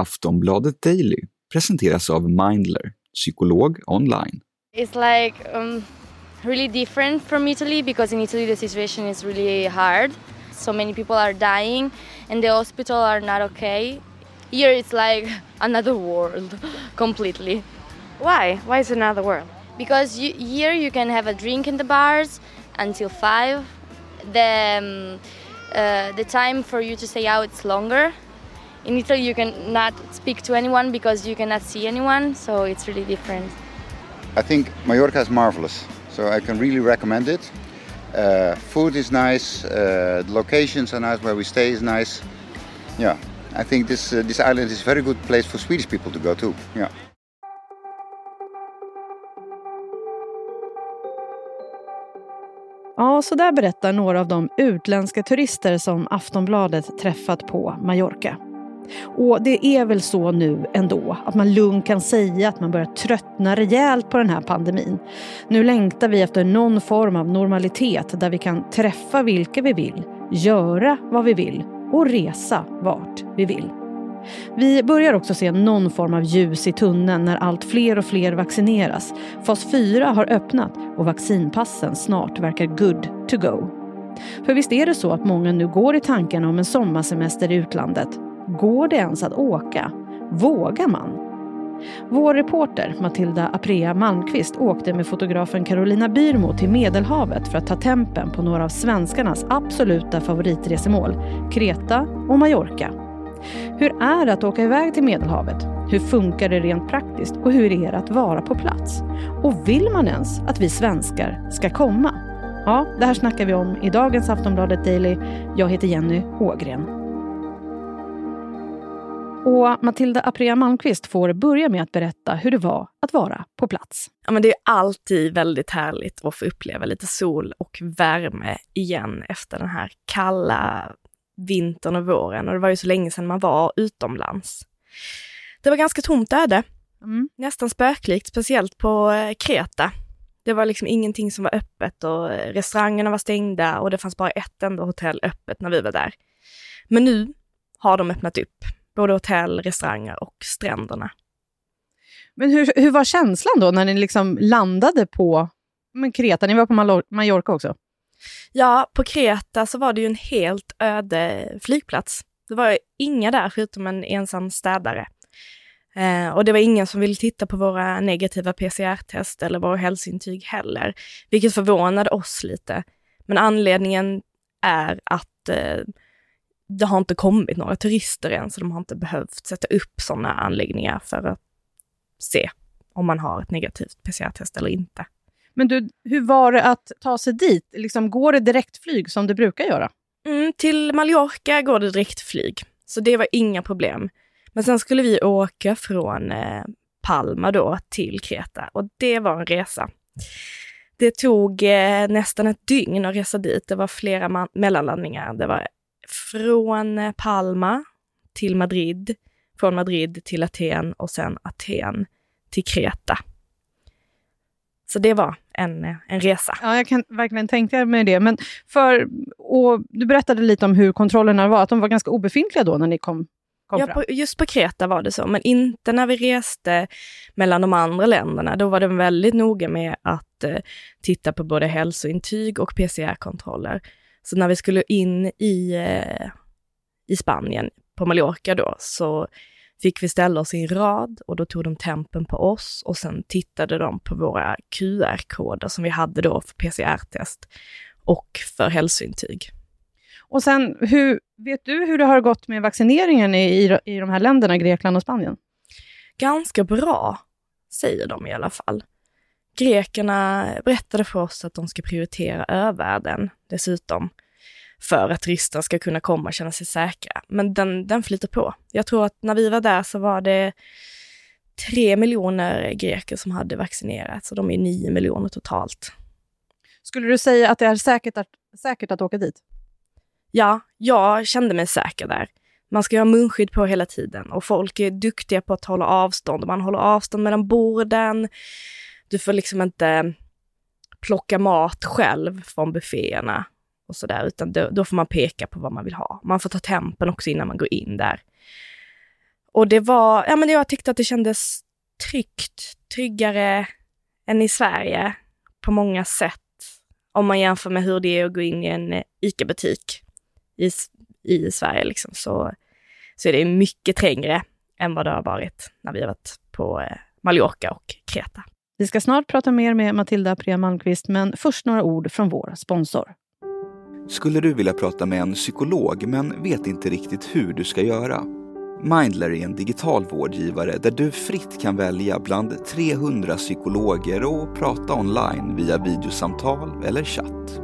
Aftonbladet Daily presenteras av Mindler, psykolog online. It's like um, really different from Italy because in Italy the situation is really hard. So many people are dying and the hospital are not okay. Here it's like another world completely. Why? Why is it another world? Because you, here you can have a drink in the bars until five. The um, uh, the time for you to stay out it's longer. In Italy you cannot speak to anyone because you cannot see anyone, so it's really different. I think Mallorca is marvelous, so I can really recommend it. Uh, food is nice, uh, the locations are nice, where we stay is nice. Yeah, I think this uh, this island is a very good place for Swedish people to go to. Yeah. Ja, så där berättar några av de utländska turister som Aftonbladet träffat på Mallorca. Och det är väl så nu ändå att man lugnt kan säga att man börjar tröttna rejält på den här pandemin. Nu längtar vi efter någon form av normalitet där vi kan träffa vilka vi vill, göra vad vi vill och resa vart vi vill. Vi börjar också se någon form av ljus i tunneln när allt fler och fler vaccineras. Fas 4 har öppnat och vaccinpassen snart verkar good to go. För visst är det så att många nu går i tankarna om en sommarsemester i utlandet. Går det ens att åka? Vågar man? Vår reporter Matilda Aprea Malmqvist åkte med fotografen Carolina Byrmo till Medelhavet för att ta tempen på några av svenskarnas absoluta favoritresemål, Kreta och Mallorca. Hur är det att åka iväg till Medelhavet? Hur funkar det rent praktiskt och hur är det att vara på plats? Och vill man ens att vi svenskar ska komma? Ja, det här snackar vi om i dagens Aftonbladet Daily. Jag heter Jenny Ågren. Och Matilda Aprea Malmqvist får börja med att berätta hur det var att vara på plats. Ja, men det är alltid väldigt härligt att få uppleva lite sol och värme igen efter den här kalla vintern och våren. Och det var ju så länge sedan man var utomlands. Det var ganska tomt öde. Mm. Nästan spöklikt, speciellt på eh, Kreta. Det var liksom ingenting som var öppet och restaurangerna var stängda och det fanns bara ett enda hotell öppet när vi var där. Men nu har de öppnat upp både hotell, restauranger och stränderna. Men hur, hur var känslan då när ni liksom landade på men Kreta? Ni var på Mallorca också? Ja, på Kreta så var det ju en helt öde flygplats. Det var inga där förutom en ensam städare. Eh, och det var ingen som ville titta på våra negativa PCR-test eller våra hälsointyg heller, vilket förvånade oss lite. Men anledningen är att eh, det har inte kommit några turister än, så de har inte behövt sätta upp sådana anläggningar för att se om man har ett negativt PCR-test eller inte. Men du, hur var det att ta sig dit? Liksom, går det direktflyg som det brukar göra? Mm, till Mallorca går det direktflyg, så det var inga problem. Men sen skulle vi åka från eh, Palma då till Kreta och det var en resa. Det tog eh, nästan ett dygn att resa dit. Det var flera mellanlandningar. Det var från Palma till Madrid, från Madrid till Aten och sen Aten till Kreta. Så det var en, en resa. Ja, jag kan verkligen tänka mig det. Men för, och du berättade lite om hur kontrollerna var, att de var ganska obefintliga då när ni kom, kom ja, fram. På, just på Kreta var det så, men inte när vi reste mellan de andra länderna. Då var de väldigt noga med att eh, titta på både hälsointyg och PCR-kontroller. Så när vi skulle in i, eh, i Spanien, på Mallorca då, så fick vi ställa oss i en rad och då tog de tempen på oss och sen tittade de på våra QR-koder som vi hade då för PCR-test och för hälsointyg. Och sen, hur, vet du hur det har gått med vaccineringen i, i, i de här länderna, Grekland och Spanien? Ganska bra, säger de i alla fall. Grekerna berättade för oss att de ska prioritera övärlden dessutom för att turister ska kunna komma och känna sig säkra. Men den, den flyter på. Jag tror att när vi var där så var det tre miljoner greker som hade vaccinerats och de är nio miljoner totalt. Skulle du säga att det är säkert att, säkert att åka dit? Ja, jag kände mig säker där. Man ska ha munskydd på hela tiden och folk är duktiga på att hålla avstånd. Man håller avstånd mellan borden. Du får liksom inte plocka mat själv från bufféerna och sådär, utan då, då, får man peka på vad man vill ha. Man får ta tempen också innan man går in där. Och det var, ja men jag tyckte att det kändes tryggt, tryggare än i Sverige på många sätt. Om man jämför med hur det är att gå in i en ICA-butik i, i Sverige liksom, så, så är det mycket trängre än vad det har varit när vi har varit på eh, Mallorca och Kreta. Vi ska snart prata mer med Matilda Pria Malmqvist, men först några ord från vår sponsor. Skulle du vilja prata med en psykolog men vet inte riktigt hur du ska göra? Mindler är en digital vårdgivare där du fritt kan välja bland 300 psykologer och prata online via videosamtal eller chatt.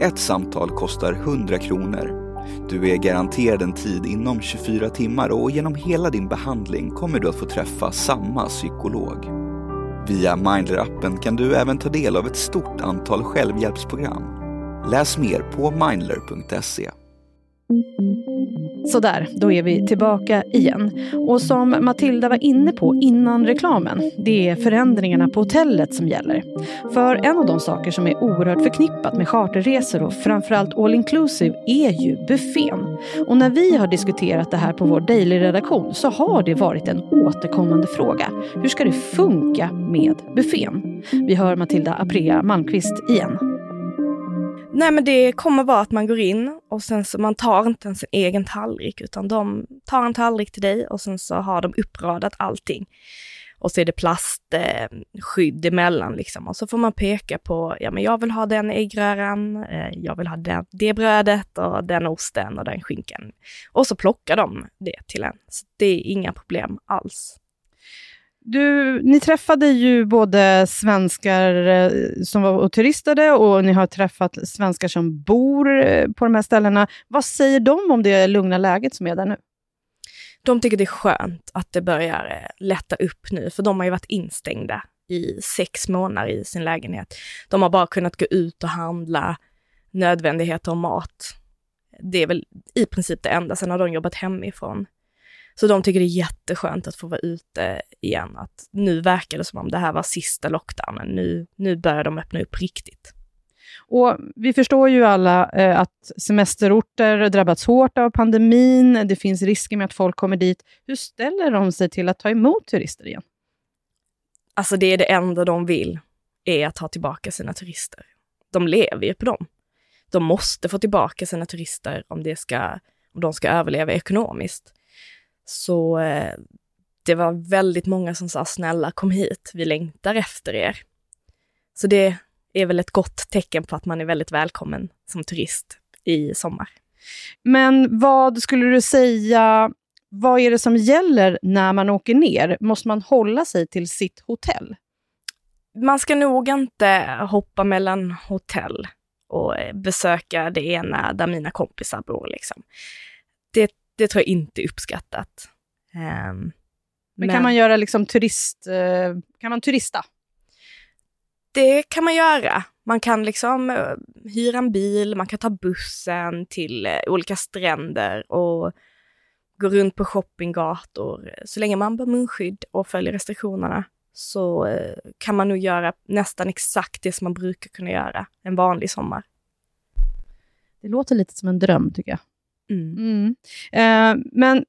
Ett samtal kostar 100 kronor. Du är garanterad en tid inom 24 timmar och genom hela din behandling kommer du att få träffa samma psykolog. Via Mindler-appen kan du även ta del av ett stort antal självhjälpsprogram. Läs mer på mindler.se. Sådär, då är vi tillbaka igen. Och som Matilda var inne på innan reklamen, det är förändringarna på hotellet som gäller. För en av de saker som är oerhört förknippat med charterresor och framförallt all inclusive är ju buffén. Och när vi har diskuterat det här på vår daily-redaktion så har det varit en återkommande fråga. Hur ska det funka med buffén? Vi hör Matilda Aprea Malmqvist igen. Nej men det kommer vara att man går in och sen så man tar inte ens en egen tallrik utan de tar en tallrik till dig och sen så har de uppradat allting. Och så är det plastskydd eh, emellan liksom och så får man peka på, ja men jag vill ha den äggröran, eh, jag vill ha det, det brödet och den osten och den skinkan. Och så plockar de det till en. Så det är inga problem alls. Du, ni träffade ju både svenskar eh, som var och turistade och ni har träffat svenskar som bor eh, på de här ställena. Vad säger de om det lugna läget som är där nu? De tycker det är skönt att det börjar eh, lätta upp nu, för de har ju varit instängda i sex månader i sin lägenhet. De har bara kunnat gå ut och handla nödvändigheter och mat. Det är väl i princip det enda. Sen har de jobbat hemifrån. Så de tycker det är jätteskönt att få vara ute igen. Att nu verkar det som om det här var sista lockdownen. Nu, nu börjar de öppna upp riktigt. Och vi förstår ju alla eh, att semesterorter drabbats hårt av pandemin. Det finns risker med att folk kommer dit. Hur ställer de sig till att ta emot turister igen? Alltså det är det enda de vill, är att ta tillbaka sina turister. De lever ju på dem. De måste få tillbaka sina turister om, det ska, om de ska överleva ekonomiskt. Så eh, det var väldigt många som sa snälla kom hit, vi längtar efter er. Så det är väl ett gott tecken på att man är väldigt välkommen som turist i sommar. Men vad skulle du säga, vad är det som gäller när man åker ner? Måste man hålla sig till sitt hotell? Man ska nog inte hoppa mellan hotell och besöka det ena där mina kompisar bor. Liksom. Det tror jag inte är uppskattat. Um, men, men, kan man göra liksom turist, uh, kan man turista? Det kan man göra. Man kan liksom uh, hyra en bil, man kan ta bussen till uh, olika stränder och gå runt på shoppinggator. Så länge man bär munskydd och följer restriktionerna så kan man nog göra nästan exakt det som man brukar kunna göra en vanlig sommar. Det låter lite som en dröm tycker jag. Mm. Mm. Eh, men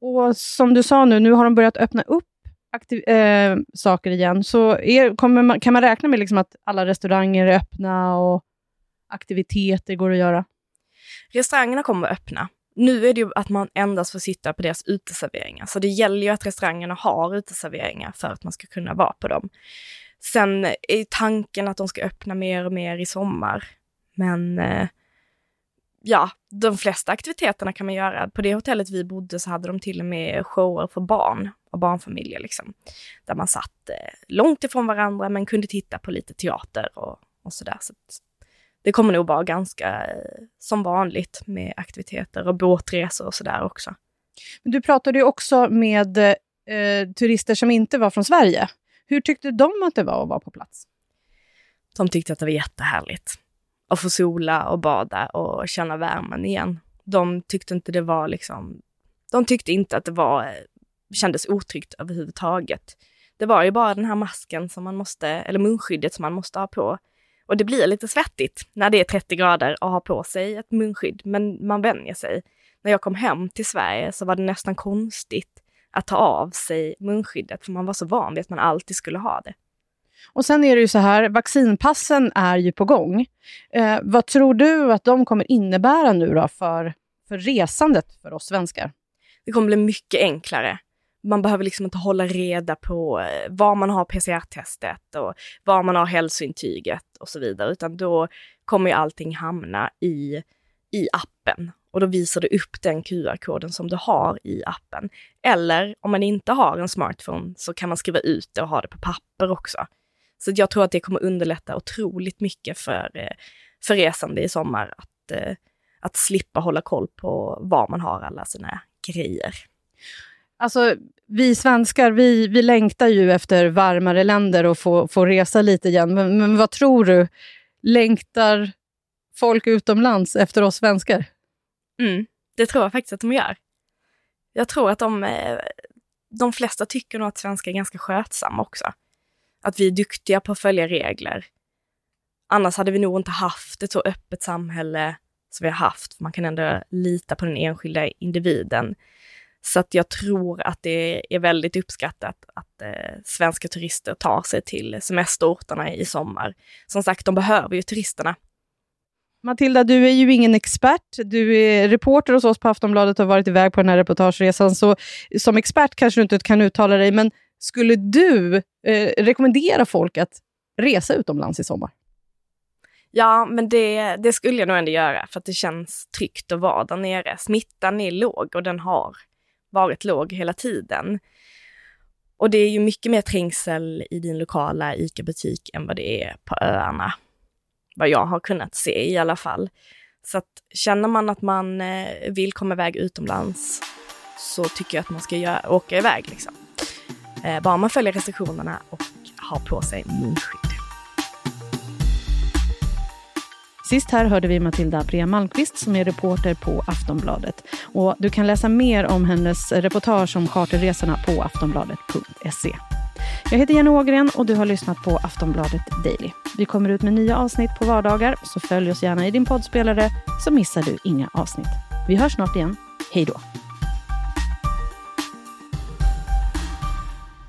och som du sa nu, nu har de börjat öppna upp aktiv, eh, saker igen. Så är, man, kan man räkna med liksom att alla restauranger är öppna och aktiviteter går att göra? Restaurangerna kommer att öppna. Nu är det ju att man endast får sitta på deras uteserveringar, så det gäller ju att restaurangerna har uteserveringar för att man ska kunna vara på dem. Sen är tanken att de ska öppna mer och mer i sommar, men eh, ja, de flesta aktiviteterna kan man göra. På det hotellet vi bodde så hade de till och med shower för barn och barnfamiljer liksom. Där man satt eh, långt ifrån varandra men kunde titta på lite teater och, och sådär. Så det kommer nog vara ganska eh, som vanligt med aktiviteter och båtresor och sådär också. Du pratade ju också med eh, turister som inte var från Sverige. Hur tyckte de att det var att vara på plats? De tyckte att det var jättehärligt och få sola och bada och känna värmen igen. De tyckte inte det var liksom, de tyckte inte att det var, kändes otryggt överhuvudtaget. Det var ju bara den här masken som man måste, eller munskyddet som man måste ha på. Och det blir lite svettigt när det är 30 grader och ha på sig ett munskydd, men man vänjer sig. När jag kom hem till Sverige så var det nästan konstigt att ta av sig munskyddet, för man var så van vid att man alltid skulle ha det. Och sen är det ju så här, vaccinpassen är ju på gång. Eh, vad tror du att de kommer innebära nu då för, för resandet för oss svenskar? Det kommer bli mycket enklare. Man behöver liksom inte hålla reda på eh, var man har PCR-testet och var man har hälsointyget och så vidare, utan då kommer ju allting hamna i, i appen och då visar du upp den QR-koden som du har i appen. Eller om man inte har en smartphone så kan man skriva ut det och ha det på papper också. Så jag tror att det kommer underlätta otroligt mycket för, eh, för resande i sommar att, eh, att slippa hålla koll på var man har alla sina grejer. Alltså, vi svenskar, vi, vi längtar ju efter varmare länder och få, få resa lite igen. Men, men vad tror du? Längtar folk utomlands efter oss svenskar? Mm, det tror jag faktiskt att de gör. Jag tror att de, eh, de flesta tycker nog att svenskar är ganska skötsamma också. Att vi är duktiga på att följa regler. Annars hade vi nog inte haft ett så öppet samhälle som vi har haft. Man kan ändå lita på den enskilda individen. Så att jag tror att det är väldigt uppskattat att eh, svenska turister tar sig till semesterorterna i sommar. Som sagt, de behöver ju turisterna. Matilda, du är ju ingen expert. Du är reporter hos oss på Aftonbladet och har varit iväg på den här reportageresan. Så som expert kanske du inte kan uttala dig, men skulle du eh, rekommendera folk att resa utomlands i sommar? Ja, men det, det skulle jag nog ändå göra, för att det känns tryggt att vara där nere. Smittan är låg och den har varit låg hela tiden. Och det är ju mycket mer trängsel i din lokala ICA-butik än vad det är på öarna. Vad jag har kunnat se i alla fall. Så att känner man att man eh, vill komma iväg utomlands så tycker jag att man ska göra, åka iväg. Liksom. Eh, bara man följer restriktionerna och har på sig munskydd. Sist här hörde vi Matilda Brea Malmqvist som är reporter på Aftonbladet. Och du kan läsa mer om hennes reportage om charterresorna på aftonbladet.se. Jag heter Jenny Ågren och du har lyssnat på Aftonbladet Daily. Vi kommer ut med nya avsnitt på vardagar, så följ oss gärna i din poddspelare så missar du inga avsnitt. Vi hörs snart igen. Hej då!